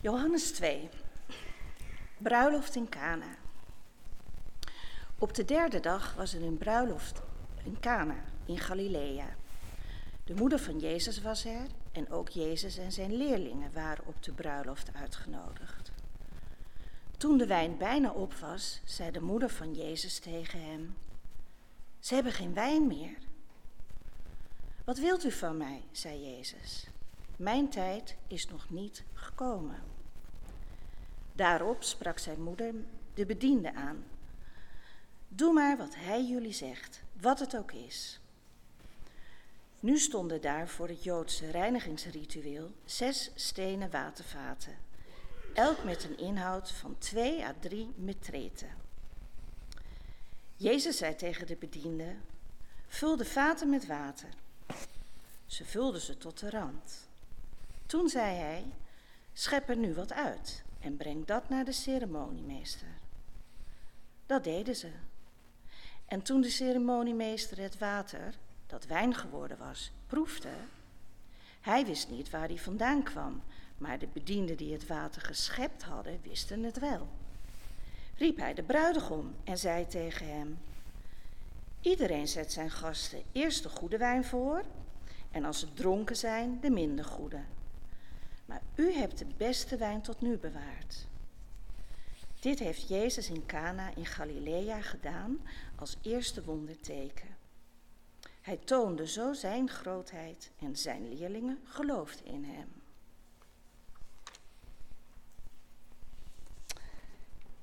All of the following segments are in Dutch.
Johannes 2. Bruiloft in Cana. Op de derde dag was er een bruiloft in Cana in Galilea. De moeder van Jezus was er en ook Jezus en zijn leerlingen waren op de bruiloft uitgenodigd. Toen de wijn bijna op was, zei de moeder van Jezus tegen hem: Ze hebben geen wijn meer. Wat wilt u van mij? zei Jezus. Mijn tijd is nog niet gekomen. Daarop sprak zijn moeder de bediende aan. Doe maar wat hij jullie zegt, wat het ook is. Nu stonden daar voor het Joodse reinigingsritueel zes stenen watervaten, elk met een inhoud van twee à drie metreten. Jezus zei tegen de bediende: Vul de vaten met water. Ze vulden ze tot de rand. Toen zei hij: Schep er nu wat uit en breng dat naar de ceremoniemeester. Dat deden ze. En toen de ceremoniemeester het water, dat wijn geworden was, proefde, hij wist niet waar hij vandaan kwam, maar de bedienden die het water geschept hadden, wisten het wel. Riep hij de bruidegom en zei tegen hem: Iedereen zet zijn gasten eerst de goede wijn voor, en als ze dronken zijn, de minder goede. Maar u hebt de beste wijn tot nu bewaard. Dit heeft Jezus in Cana in Galilea gedaan als eerste wonderteken. Hij toonde zo zijn grootheid en zijn leerlingen geloofden in hem.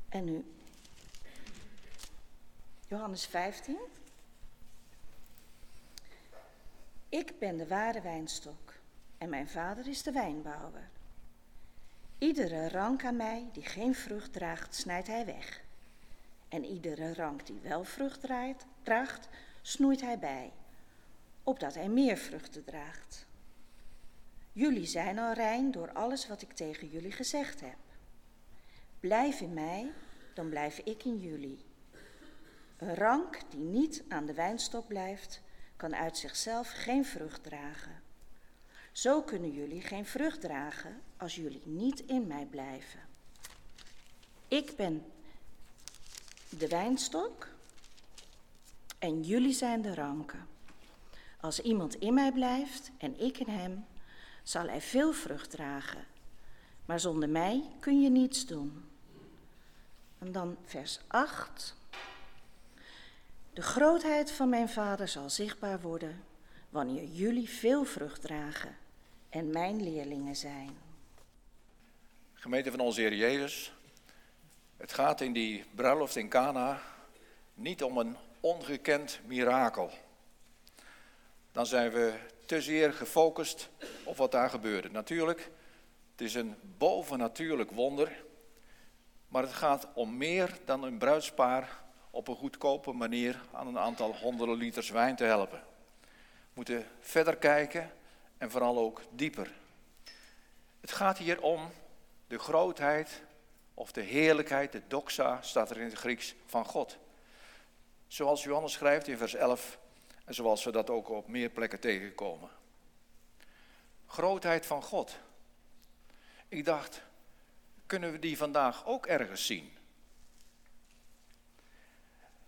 En nu Johannes 15. Ik ben de ware wijnstok en mijn vader is de wijnbouwer. Iedere rank aan mij die geen vrucht draagt, snijdt hij weg. En iedere rank die wel vrucht draait, draagt, snoeit hij bij, opdat hij meer vruchten draagt. Jullie zijn al rein door alles wat ik tegen jullie gezegd heb. Blijf in mij, dan blijf ik in jullie. Een rank die niet aan de wijnstok blijft, kan uit zichzelf geen vrucht dragen. Zo kunnen jullie geen vrucht dragen als jullie niet in mij blijven. Ik ben de wijnstok en jullie zijn de ranken. Als iemand in mij blijft en ik in hem, zal hij veel vrucht dragen. Maar zonder mij kun je niets doen. En dan vers 8. De grootheid van mijn vader zal zichtbaar worden wanneer jullie veel vrucht dragen en mijn leerlingen zijn. Gemeente van onze Heer Jezus, het gaat in die bruiloft in Cana niet om een ongekend mirakel. Dan zijn we te zeer gefocust op wat daar gebeurde. Natuurlijk, het is een bovennatuurlijk wonder, maar het gaat om meer dan een bruidspaar op een goedkope manier aan een aantal honderden liters wijn te helpen. We moeten verder kijken en vooral ook dieper. Het gaat hier om de grootheid of de heerlijkheid, de doxa staat er in het Grieks, van God. Zoals Johannes schrijft in vers 11 en zoals we dat ook op meer plekken tegenkomen. Grootheid van God. Ik dacht, kunnen we die vandaag ook ergens zien?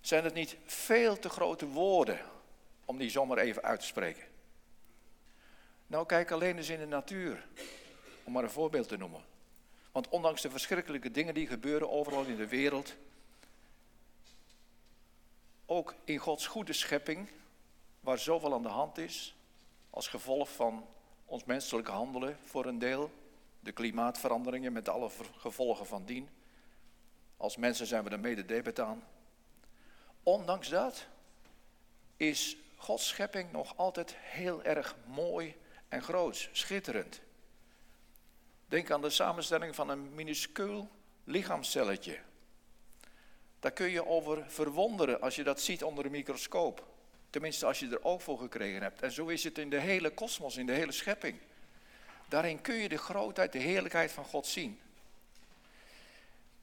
Zijn het niet veel te grote woorden om die zomaar even uit te spreken? Nou, kijk alleen eens in de natuur, om maar een voorbeeld te noemen. Want ondanks de verschrikkelijke dingen die gebeuren overal in de wereld, ook in Gods goede schepping, waar zoveel aan de hand is, als gevolg van ons menselijke handelen voor een deel, de klimaatveranderingen met alle gevolgen van dien. Als mensen zijn we er mede debet aan. Ondanks dat is Gods schepping nog altijd heel erg mooi en groots, schitterend. Denk aan de samenstelling van een minuscuul lichaamcelletje. Daar kun je over verwonderen als je dat ziet onder een microscoop. Tenminste, als je er oog voor gekregen hebt. En zo is het in de hele kosmos, in de hele schepping. Daarin kun je de grootheid, de heerlijkheid van God zien.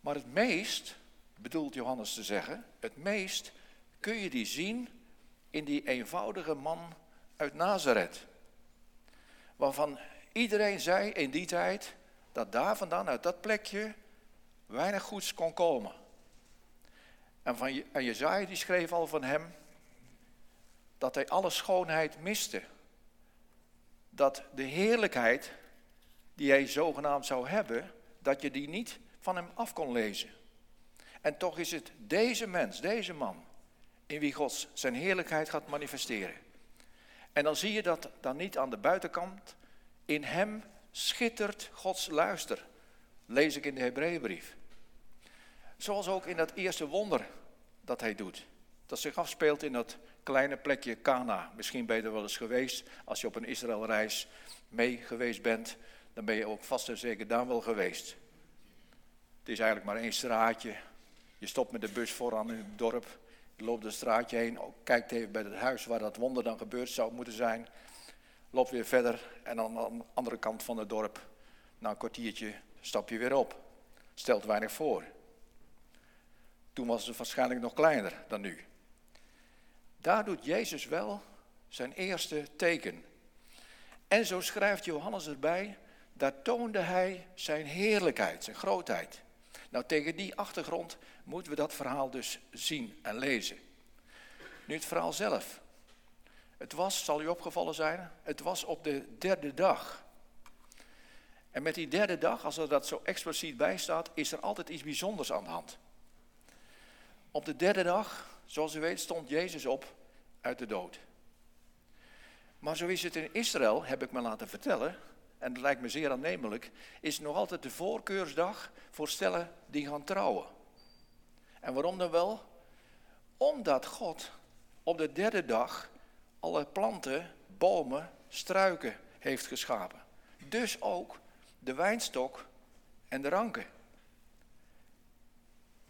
Maar het meest, bedoelt Johannes te zeggen, het meest kun je die zien in die eenvoudige man uit Nazareth. Waarvan iedereen zei in die tijd, dat daar vandaan, uit dat plekje, weinig goeds kon komen. En, van, en die schreef al van hem dat hij alle schoonheid miste. Dat de heerlijkheid die hij zogenaamd zou hebben, dat je die niet van hem af kon lezen. En toch is het deze mens, deze man, in wie God zijn heerlijkheid gaat manifesteren. En dan zie je dat dan niet aan de buitenkant. In hem schittert Gods luister. Lees ik in de Hebreeënbrief. Zoals ook in dat eerste wonder dat hij doet. Dat zich afspeelt in dat kleine plekje Cana. Misschien ben je er wel eens geweest. Als je op een Israëlreis mee geweest bent, dan ben je ook vast en zeker daar wel geweest. Het is eigenlijk maar één straatje. Je stopt met de bus vooraan in het dorp. Loopt een straatje heen, kijkt even bij het huis waar dat wonder dan gebeurd zou moeten zijn. Loopt weer verder en aan de andere kant van het dorp, na een kwartiertje, stap je weer op. Stelt weinig voor. Toen was het waarschijnlijk nog kleiner dan nu. Daar doet Jezus wel zijn eerste teken. En zo schrijft Johannes erbij, daar toonde hij zijn heerlijkheid, zijn grootheid. Nou, tegen die achtergrond moeten we dat verhaal dus zien en lezen. Nu het verhaal zelf. Het was, zal u opgevallen zijn, het was op de derde dag. En met die derde dag, als er dat zo expliciet bij staat, is er altijd iets bijzonders aan de hand. Op de derde dag, zoals u weet, stond Jezus op uit de dood. Maar zo is het in Israël, heb ik me laten vertellen, en dat lijkt me zeer aannemelijk, is nog altijd de voorkeursdag voor stellen die gaan trouwen. En waarom dan wel? Omdat God op de derde dag alle planten, bomen, struiken heeft geschapen. Dus ook de wijnstok en de ranken.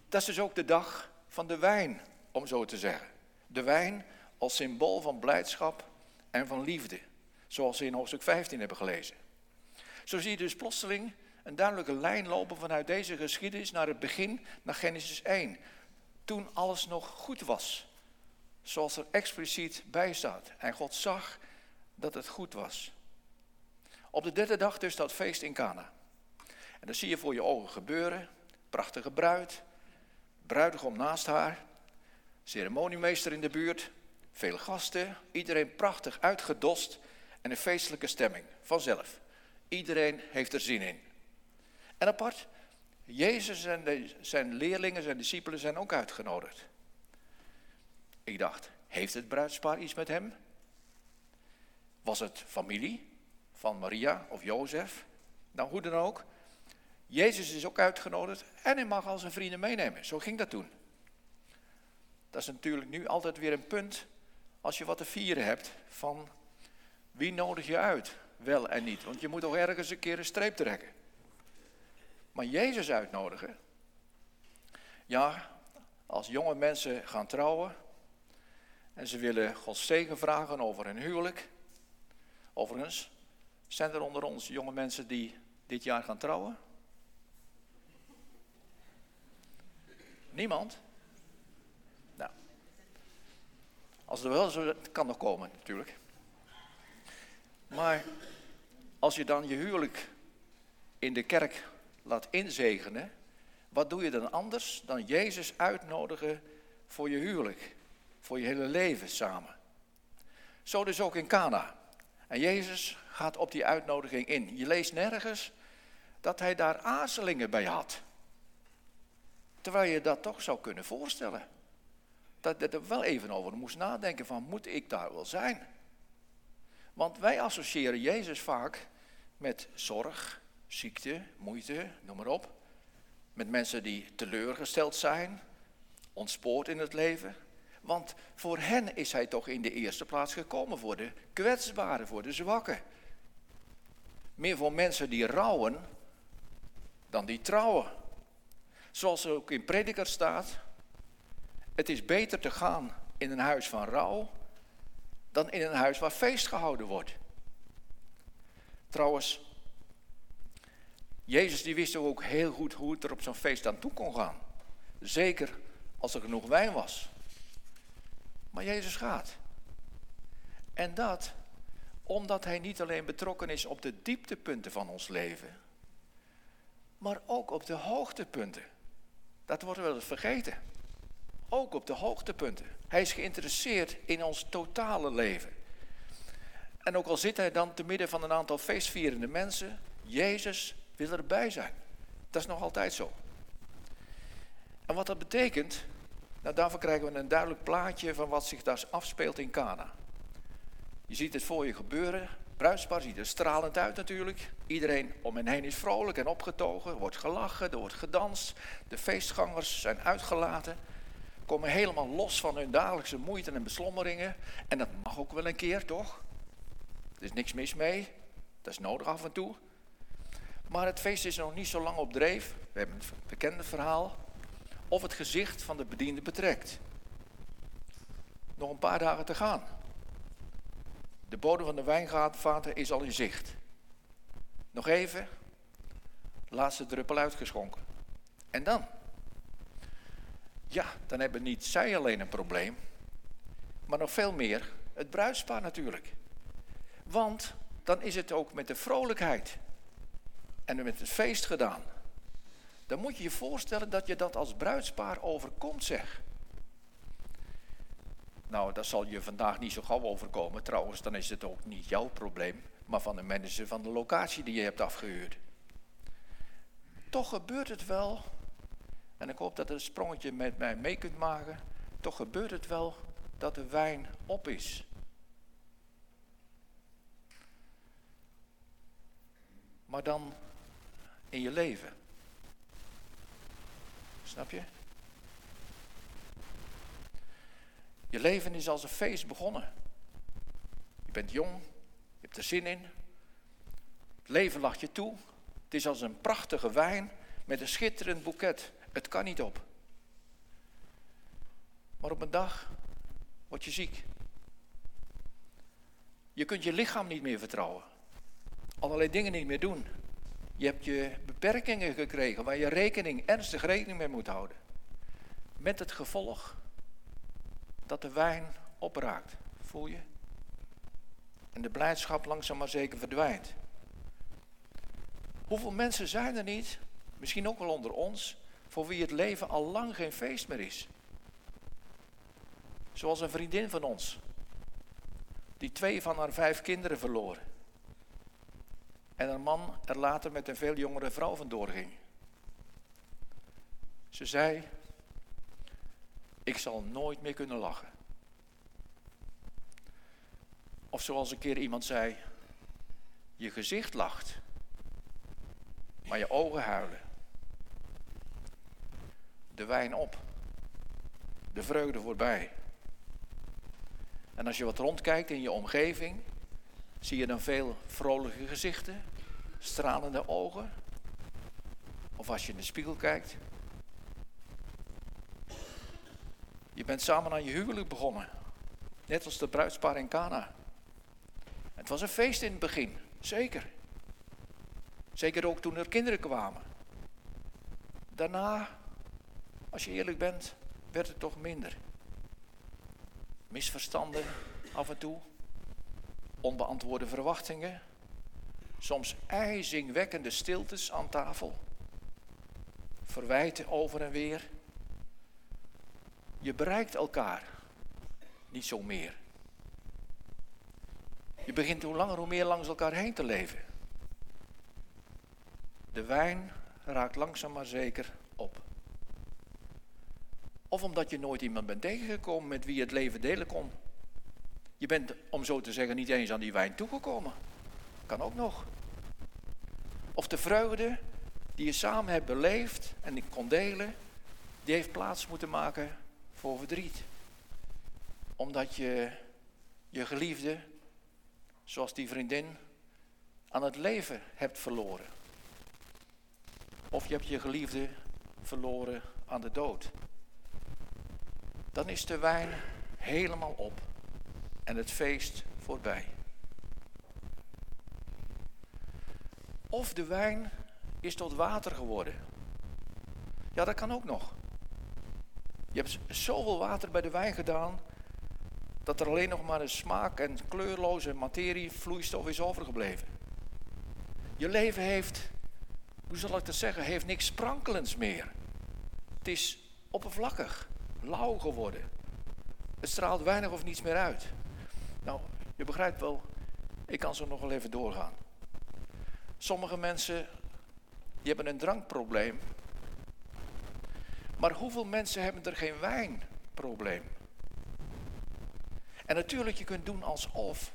Dat is dus ook de dag van de wijn, om zo te zeggen. De wijn als symbool van blijdschap en van liefde, zoals we in hoofdstuk 15 hebben gelezen. Zo zie je dus plotseling een duidelijke lijn lopen vanuit deze geschiedenis naar het begin, naar Genesis 1. Toen alles nog goed was, zoals er expliciet bij staat. En God zag dat het goed was. Op de derde dag dus dat feest in Cana. En dan zie je voor je ogen gebeuren, prachtige bruid, bruidegom naast haar, ceremoniemeester in de buurt, veel gasten, iedereen prachtig uitgedost en een feestelijke stemming, vanzelf. Iedereen heeft er zin in. En apart, Jezus en zijn leerlingen, zijn discipelen zijn ook uitgenodigd. Ik dacht, heeft het bruidspaar iets met hem? Was het familie van Maria of Jozef? Nou, hoe dan ook. Jezus is ook uitgenodigd en hij mag al zijn vrienden meenemen. Zo ging dat toen. Dat is natuurlijk nu altijd weer een punt als je wat te vieren hebt van wie nodig je uit, wel en niet. Want je moet toch ergens een keer een streep trekken. Maar Jezus uitnodigen, ja, als jonge mensen gaan trouwen en ze willen Gods zegen vragen over hun huwelijk. Overigens, zijn er onder ons jonge mensen die dit jaar gaan trouwen? Niemand? Nou, als er wel zo, het kan nog komen natuurlijk. Maar als je dan je huwelijk in de kerk laat inzegenen, wat doe je dan anders dan Jezus uitnodigen voor je huwelijk, voor je hele leven samen? Zo dus ook in Cana. En Jezus gaat op die uitnodiging in. Je leest nergens dat hij daar aarzelingen bij had. Terwijl je dat toch zou kunnen voorstellen. Dat je er wel even over moest nadenken van, moet ik daar wel zijn? Want wij associëren Jezus vaak met zorg, ziekte, moeite, noem maar op. Met mensen die teleurgesteld zijn, ontspoord in het leven. Want voor hen is hij toch in de eerste plaats gekomen, voor de kwetsbaren, voor de zwakken. Meer voor mensen die rouwen dan die trouwen. Zoals er ook in prediker staat, het is beter te gaan in een huis van rouw dan in een huis waar feest gehouden wordt. Trouwens, Jezus die wist ook heel goed hoe het er op zo'n feest aan toe kon gaan. Zeker als er genoeg wijn was. Maar Jezus gaat. En dat omdat hij niet alleen betrokken is op de dieptepunten van ons leven, op de hoogtepunten. Dat wordt wel eens vergeten. Ook op de hoogtepunten. Hij is geïnteresseerd in ons totale leven. En ook al zit hij dan te midden van een aantal feestvierende mensen, Jezus wil erbij zijn. Dat is nog altijd zo. En wat dat betekent, nou daarvoor krijgen we een duidelijk plaatje van wat zich daar afspeelt in Cana. Je ziet het voor je gebeuren. Bruidspaar ziet er stralend uit natuurlijk. Iedereen om hen heen is vrolijk en opgetogen. Er wordt gelachen, er wordt gedanst. De feestgangers zijn uitgelaten. Komen helemaal los van hun dagelijkse moeite en beslommeringen. En dat mag ook wel een keer, toch? Er is niks mis mee. Dat is nodig af en toe. Maar het feest is nog niet zo lang op dreef. We hebben het bekende verhaal. Of het gezicht van de bediende betrekt. Nog een paar dagen te gaan. De bodem van de wijnvaten is al in zicht. Nog even. Laatste druppel uitgeschonken. En dan? Ja, dan hebben niet zij alleen een probleem. Maar nog veel meer het bruidspaar natuurlijk. Want dan is het ook met de vrolijkheid en met het feest gedaan. Dan moet je je voorstellen dat je dat als bruidspaar overkomt, zeg. Nou, dat zal je vandaag niet zo gauw overkomen. Trouwens, dan is het ook niet jouw probleem, maar van de manager van de locatie die je hebt afgehuurd. Toch gebeurt het wel, en ik hoop dat het een sprongetje met mij mee kunt maken. Toch gebeurt het wel dat de wijn op is. Maar dan in je leven. Snap je? Je leven is als een feest begonnen. Je bent jong, je hebt er zin in. Het leven lacht je toe. Het is als een prachtige wijn met een schitterend boeket. Het kan niet op. Maar op een dag word je ziek. Je kunt je lichaam niet meer vertrouwen. Allerlei dingen niet meer doen. Je hebt je beperkingen gekregen waar je rekening, ernstig rekening mee moet houden. Met het gevolg dat de wijn opraakt. Voel je? En de blijdschap langzaam maar zeker verdwijnt. Hoeveel mensen zijn er niet, misschien ook wel onder ons, voor wie het leven al lang geen feest meer is? Zoals een vriendin van ons, die twee van haar vijf kinderen verloor. En een man er later met een veel jongere vrouw vandoor ging. Ze zei, ik zal nooit meer kunnen lachen. Of zoals een keer iemand zei, je gezicht lacht, maar je ogen huilen. De wijn op, de vreugde voorbij. En als je wat rondkijkt in je omgeving, zie je dan veel vrolijke gezichten, stralende ogen. Of als je in de spiegel kijkt, Je bent samen aan je huwelijk begonnen. Net als de bruidspaar in Cana. Het was een feest in het begin, zeker. Zeker ook toen er kinderen kwamen. Daarna, als je eerlijk bent, werd het toch minder. Misverstanden af en toe, onbeantwoorde verwachtingen, soms ijzingwekkende stiltes aan tafel, verwijten over en weer. Je bereikt elkaar niet zo meer. Je begint hoe langer hoe meer langs elkaar heen te leven. De wijn raakt langzaam maar zeker op. Of omdat je nooit iemand bent tegengekomen met wie je het leven delen kon. Je bent, om zo te zeggen, niet eens aan die wijn toegekomen. Kan ook nog. Of de vreugde die je samen hebt beleefd en kon delen, die heeft plaats moeten maken voor verdriet. Omdat je je geliefde, zoals die vriendin, aan het leven hebt verloren. Of je hebt je geliefde verloren aan de dood. Dan is de wijn helemaal op en het feest voorbij. Of de wijn is tot water geworden. Ja, dat kan ook nog. Je hebt zoveel water bij de wijn gedaan, dat er alleen nog maar een smaak en kleurloze materie, vloeistof is overgebleven. Je leven heeft hoe zal ik dat zeggen, heeft niks sprankelends meer. Het is oppervlakkig, lauw geworden. Het straalt weinig of niets meer uit. Nou, je begrijpt wel, ik kan zo nog wel even doorgaan. Sommige mensen die hebben een drankprobleem. Maar hoeveel mensen hebben er geen wijnprobleem? En natuurlijk, je kunt doen alsof.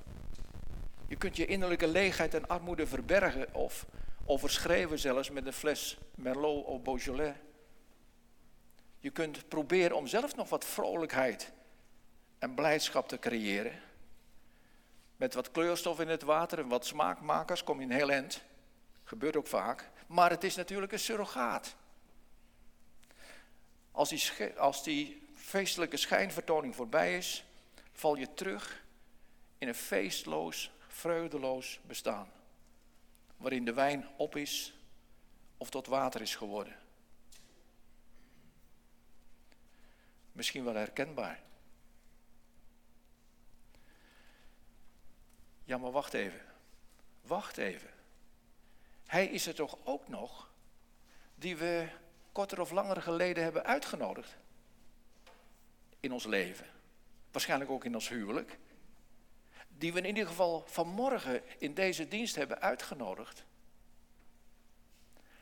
Je kunt je innerlijke leegheid en armoede verbergen of overschreven zelfs met een fles Merlot of Beaujolais. Je kunt proberen om zelf nog wat vrolijkheid en blijdschap te creëren. Met wat kleurstof in het water en wat smaakmakers kom je een heel eind. Gebeurt ook vaak. Maar het is natuurlijk een surrogaat. Als die, als die feestelijke schijnvertoning voorbij is, val je terug in een feestloos, freudeloos bestaan. Waarin de wijn op is of tot water is geworden. Misschien wel herkenbaar. Ja, maar wacht even. Wacht even. Hij is er toch ook nog die we korter of langer geleden hebben uitgenodigd in ons leven. Waarschijnlijk ook in ons huwelijk. Die we in ieder geval vanmorgen in deze dienst hebben uitgenodigd.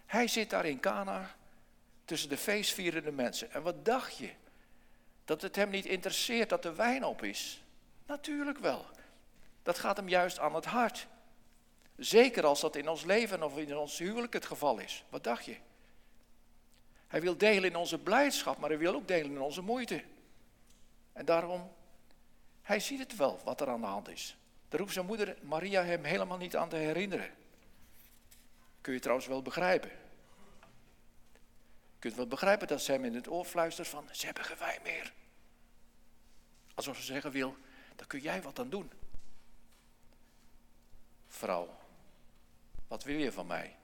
Hij zit daar in Cana tussen de feestvierende mensen. En wat dacht je? Dat het hem niet interesseert dat de wijn op is? Natuurlijk wel. Dat gaat hem juist aan het hart. Zeker als dat in ons leven of in ons huwelijk het geval is. Wat dacht je? Hij wil delen in onze blijdschap, maar hij wil ook delen in onze moeite. En daarom, hij ziet het wel wat er aan de hand is. Daar hoeft zijn moeder Maria hem helemaal niet aan te herinneren. Kun je trouwens wel begrijpen. Je kunt wel begrijpen dat zij hem in het oor fluistert van, ze hebben wijn meer. Alsof ze zeggen wil, daar kun jij wat aan doen. Vrouw, wat wil je van mij?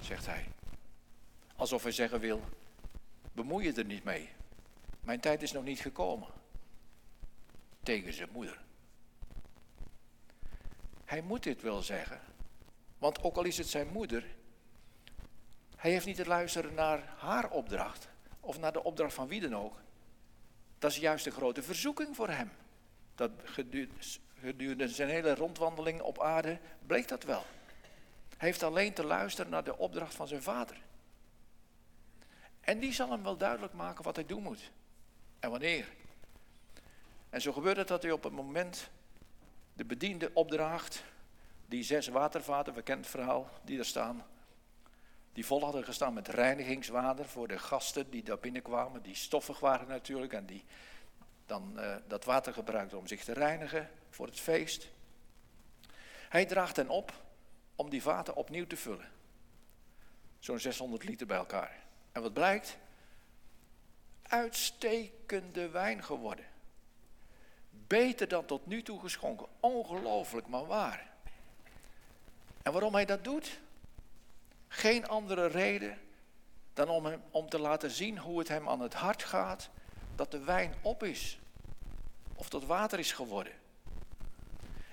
zegt hij. Alsof hij zeggen wil, bemoei je er niet mee. Mijn tijd is nog niet gekomen. Tegen zijn moeder. Hij moet dit wel zeggen. Want ook al is het zijn moeder, hij heeft niet te luisteren naar haar opdracht of naar de opdracht van wie dan ook. Dat is juist een grote verzoeking voor hem. Dat gedurende zijn hele rondwandeling op aarde bleek dat wel. Hij heeft alleen te luisteren naar de opdracht van zijn vader. En die zal hem wel duidelijk maken wat hij doen moet. En wanneer. En zo gebeurt het dat hij op het moment de bediende opdraagt, die zes watervaten, het verhaal, die er staan, die vol hadden gestaan met reinigingswater voor de gasten die daar binnenkwamen, die stoffig waren natuurlijk en die dan uh, dat water gebruikten om zich te reinigen voor het feest. Hij draagt hen op om die vaten opnieuw te vullen. Zo'n 600 liter bij elkaar. En wat blijkt? Uitstekende wijn geworden. Beter dan tot nu toe geschonken. Ongelooflijk, maar waar. En waarom hij dat doet? Geen andere reden dan om, hem, om te laten zien hoe het hem aan het hart gaat dat de wijn op is. Of tot water is geworden.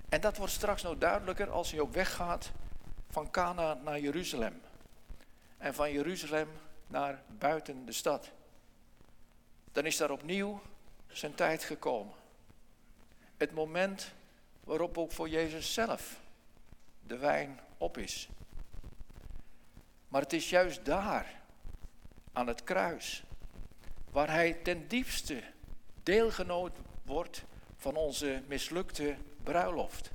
En dat wordt straks nog duidelijker als hij ook weggaat van Cana naar Jeruzalem. En van Jeruzalem naar buiten de stad. Dan is daar opnieuw zijn tijd gekomen. Het moment waarop ook voor Jezus zelf de wijn op is. Maar het is juist daar, aan het kruis, waar hij ten diepste deelgenoot wordt van onze mislukte bruiloft.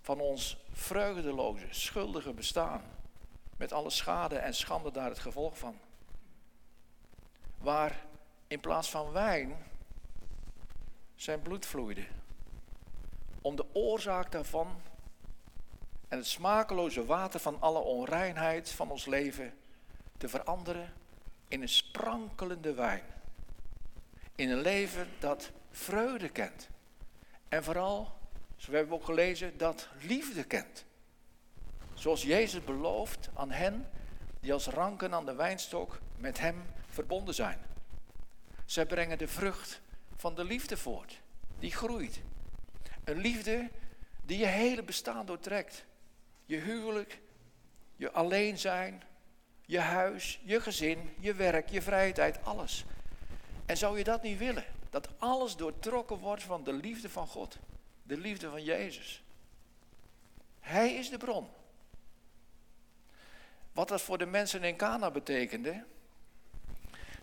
Van ons vreugdeloze, schuldige bestaan. Met alle schade en schande daar het gevolg van. Waar in plaats van wijn zijn bloed vloeide. Om de oorzaak daarvan en het smakeloze water van alle onreinheid van ons leven te veranderen in een sprankelende wijn. In een leven dat vreugde kent. En vooral, we hebben ook gelezen, dat liefde kent. Zoals Jezus belooft aan hen die als ranken aan de wijnstok met hem verbonden zijn. Zij brengen de vrucht van de liefde voort, die groeit. Een liefde die je hele bestaan doortrekt. Je huwelijk, je alleen zijn, je huis, je gezin, je werk, je vrije tijd, alles. En zou je dat niet willen? Dat alles doortrokken wordt van de liefde van God, de liefde van Jezus. Hij is de bron. Wat dat voor de mensen in Cana betekende.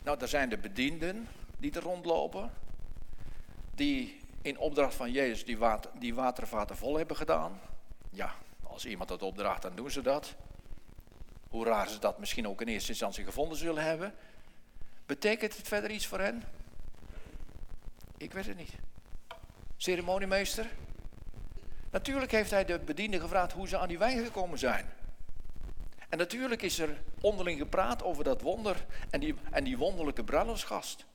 Nou, er zijn de bedienden die er rondlopen. Die in opdracht van Jezus die, water, die watervaten vol hebben gedaan. Ja, als iemand dat opdraagt, dan doen ze dat. Hoe raar ze dat misschien ook in eerste instantie gevonden zullen hebben. Betekent het verder iets voor hen? Ik weet het niet. Ceremoniemeester? Natuurlijk heeft hij de bediende gevraagd hoe ze aan die wijn gekomen zijn. En natuurlijk is er onderling gepraat over dat wonder en die, en die wonderlijke bruiloftsgast.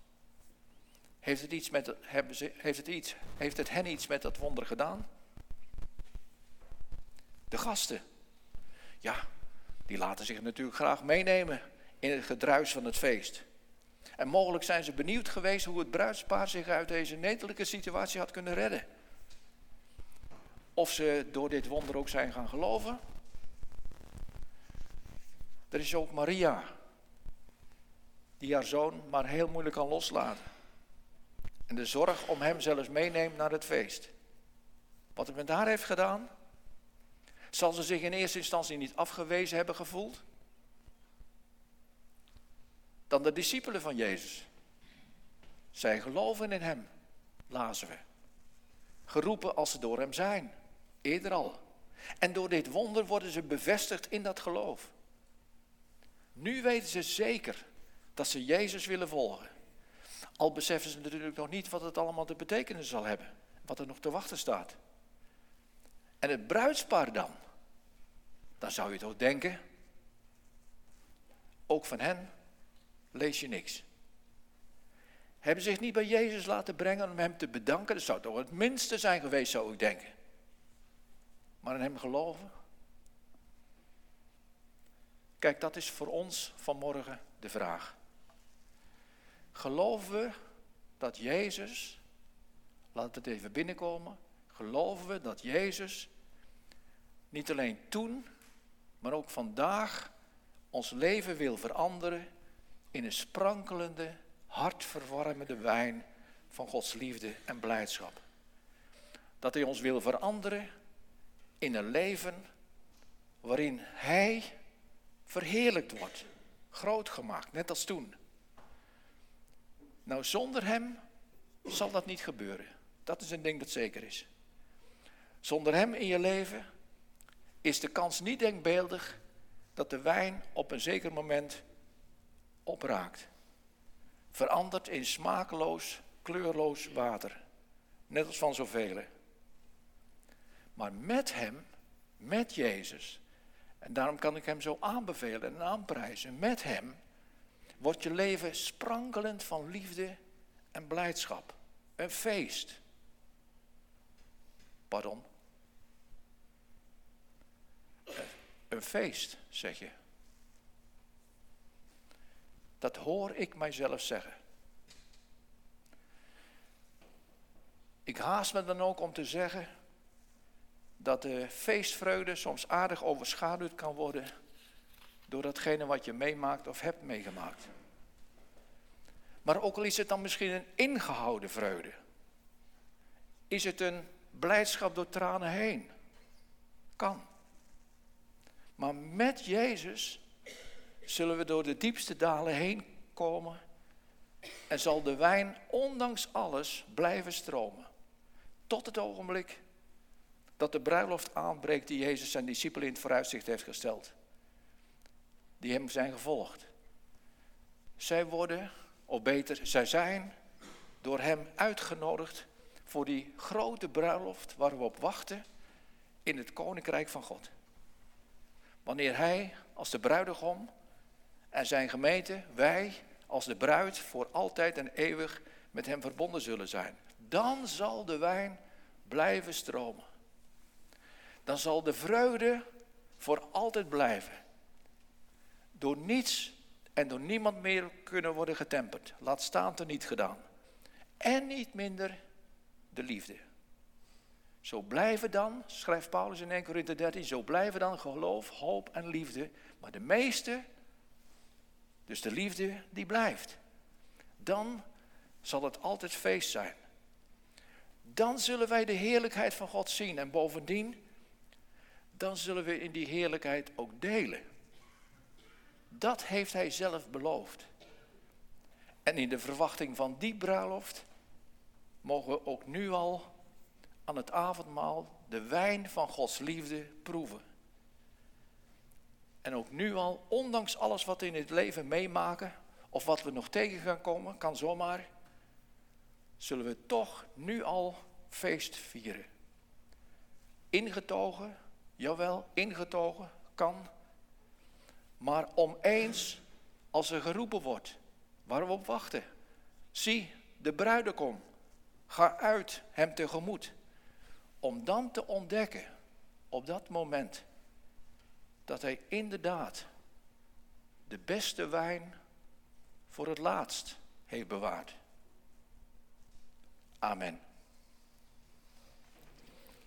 Heeft het, iets met, hebben ze, heeft, het iets, heeft het hen iets met dat wonder gedaan? De gasten. Ja, die laten zich natuurlijk graag meenemen in het gedruis van het feest. En mogelijk zijn ze benieuwd geweest hoe het bruidspaar zich uit deze netelijke situatie had kunnen redden. Of ze door dit wonder ook zijn gaan geloven. Er is ook Maria, die haar zoon maar heel moeilijk kan loslaten. En de zorg om hem zelfs meeneemt naar het feest. Wat het met haar heeft gedaan, zal ze zich in eerste instantie niet afgewezen hebben gevoeld? Dan de discipelen van Jezus. Zij geloven in hem, lazen we. Geroepen als ze door hem zijn, eerder al. En door dit wonder worden ze bevestigd in dat geloof. Nu weten ze zeker dat ze Jezus willen volgen. Al beseffen ze natuurlijk nog niet wat het allemaal te betekenen zal hebben. Wat er nog te wachten staat. En het bruidspaar dan? Dan zou je toch denken, ook van hen lees je niks. Hebben zich niet bij Jezus laten brengen om hem te bedanken? Dat zou toch het minste zijn geweest, zou ik denken. Maar in hem geloven? Kijk, dat is voor ons vanmorgen de vraag. Geloven we dat Jezus, laat het even binnenkomen, geloven we dat Jezus niet alleen toen, maar ook vandaag ons leven wil veranderen in een sprankelende, hartverwarmende wijn van Gods liefde en blijdschap. Dat Hij ons wil veranderen in een leven waarin Hij verheerlijkt wordt, groot gemaakt, net als toen. Nou, zonder Hem zal dat niet gebeuren. Dat is een ding dat zeker is. Zonder Hem in je leven is de kans niet denkbeeldig dat de wijn op een zeker moment opraakt. Verandert in smakeloos, kleurloos water. Net als van zoveel. Maar met Hem, met Jezus, en daarom kan ik Hem zo aanbevelen en aanprijzen, met Hem wordt je leven sprankelend van liefde en blijdschap. Een feest. Pardon. Een feest, zeg je. Dat hoor ik mijzelf zeggen. Ik haast me dan ook om te zeggen dat de feestvreugde soms aardig overschaduwd kan worden door datgene wat je meemaakt of hebt meegemaakt. Maar ook al is het dan misschien een ingehouden vreugde, is het een blijdschap door tranen heen. Kan. Maar met Jezus zullen we door de diepste dalen heen komen en zal de wijn ondanks alles blijven stromen. Tot het ogenblik dat de bruiloft aanbreekt die Jezus zijn discipelen in het vooruitzicht heeft gesteld. Die hem zijn gevolgd. Zij worden, of beter, zij zijn door hem uitgenodigd voor die grote bruiloft waar we op wachten in het koninkrijk van God. Wanneer hij als de bruidegom en zijn gemeente, wij als de bruid voor altijd en eeuwig met hem verbonden zullen zijn. Dan zal de wijn blijven stromen. Dan zal de vreugde voor altijd blijven. Door niets en door niemand meer kunnen worden getemperd. Laat staan te niet gedaan. En niet minder de liefde. Zo blijven dan, schrijft Paulus in 1 Corinthië 13, zo blijven dan geloof, hoop en liefde. Maar de meeste, dus de liefde, die blijft. Dan zal het altijd feest zijn. Dan zullen wij de heerlijkheid van God zien. En bovendien, dan zullen we in die heerlijkheid ook delen. Dat heeft hij zelf beloofd. En in de verwachting van die bruiloft mogen we ook nu al aan het avondmaal de wijn van Gods liefde proeven. En ook nu al, ondanks alles wat we in het leven meemaken, of wat we nog tegen gaan komen, kan zomaar, zullen we toch nu al feest vieren. Ingetogen, jawel, ingetogen, kan. Maar om eens, als er geroepen wordt, waar we op wachten. Zie, de bruidegom, ga uit hem tegemoet. Om dan te ontdekken, op dat moment, dat hij inderdaad de beste wijn voor het laatst heeft bewaard. Amen.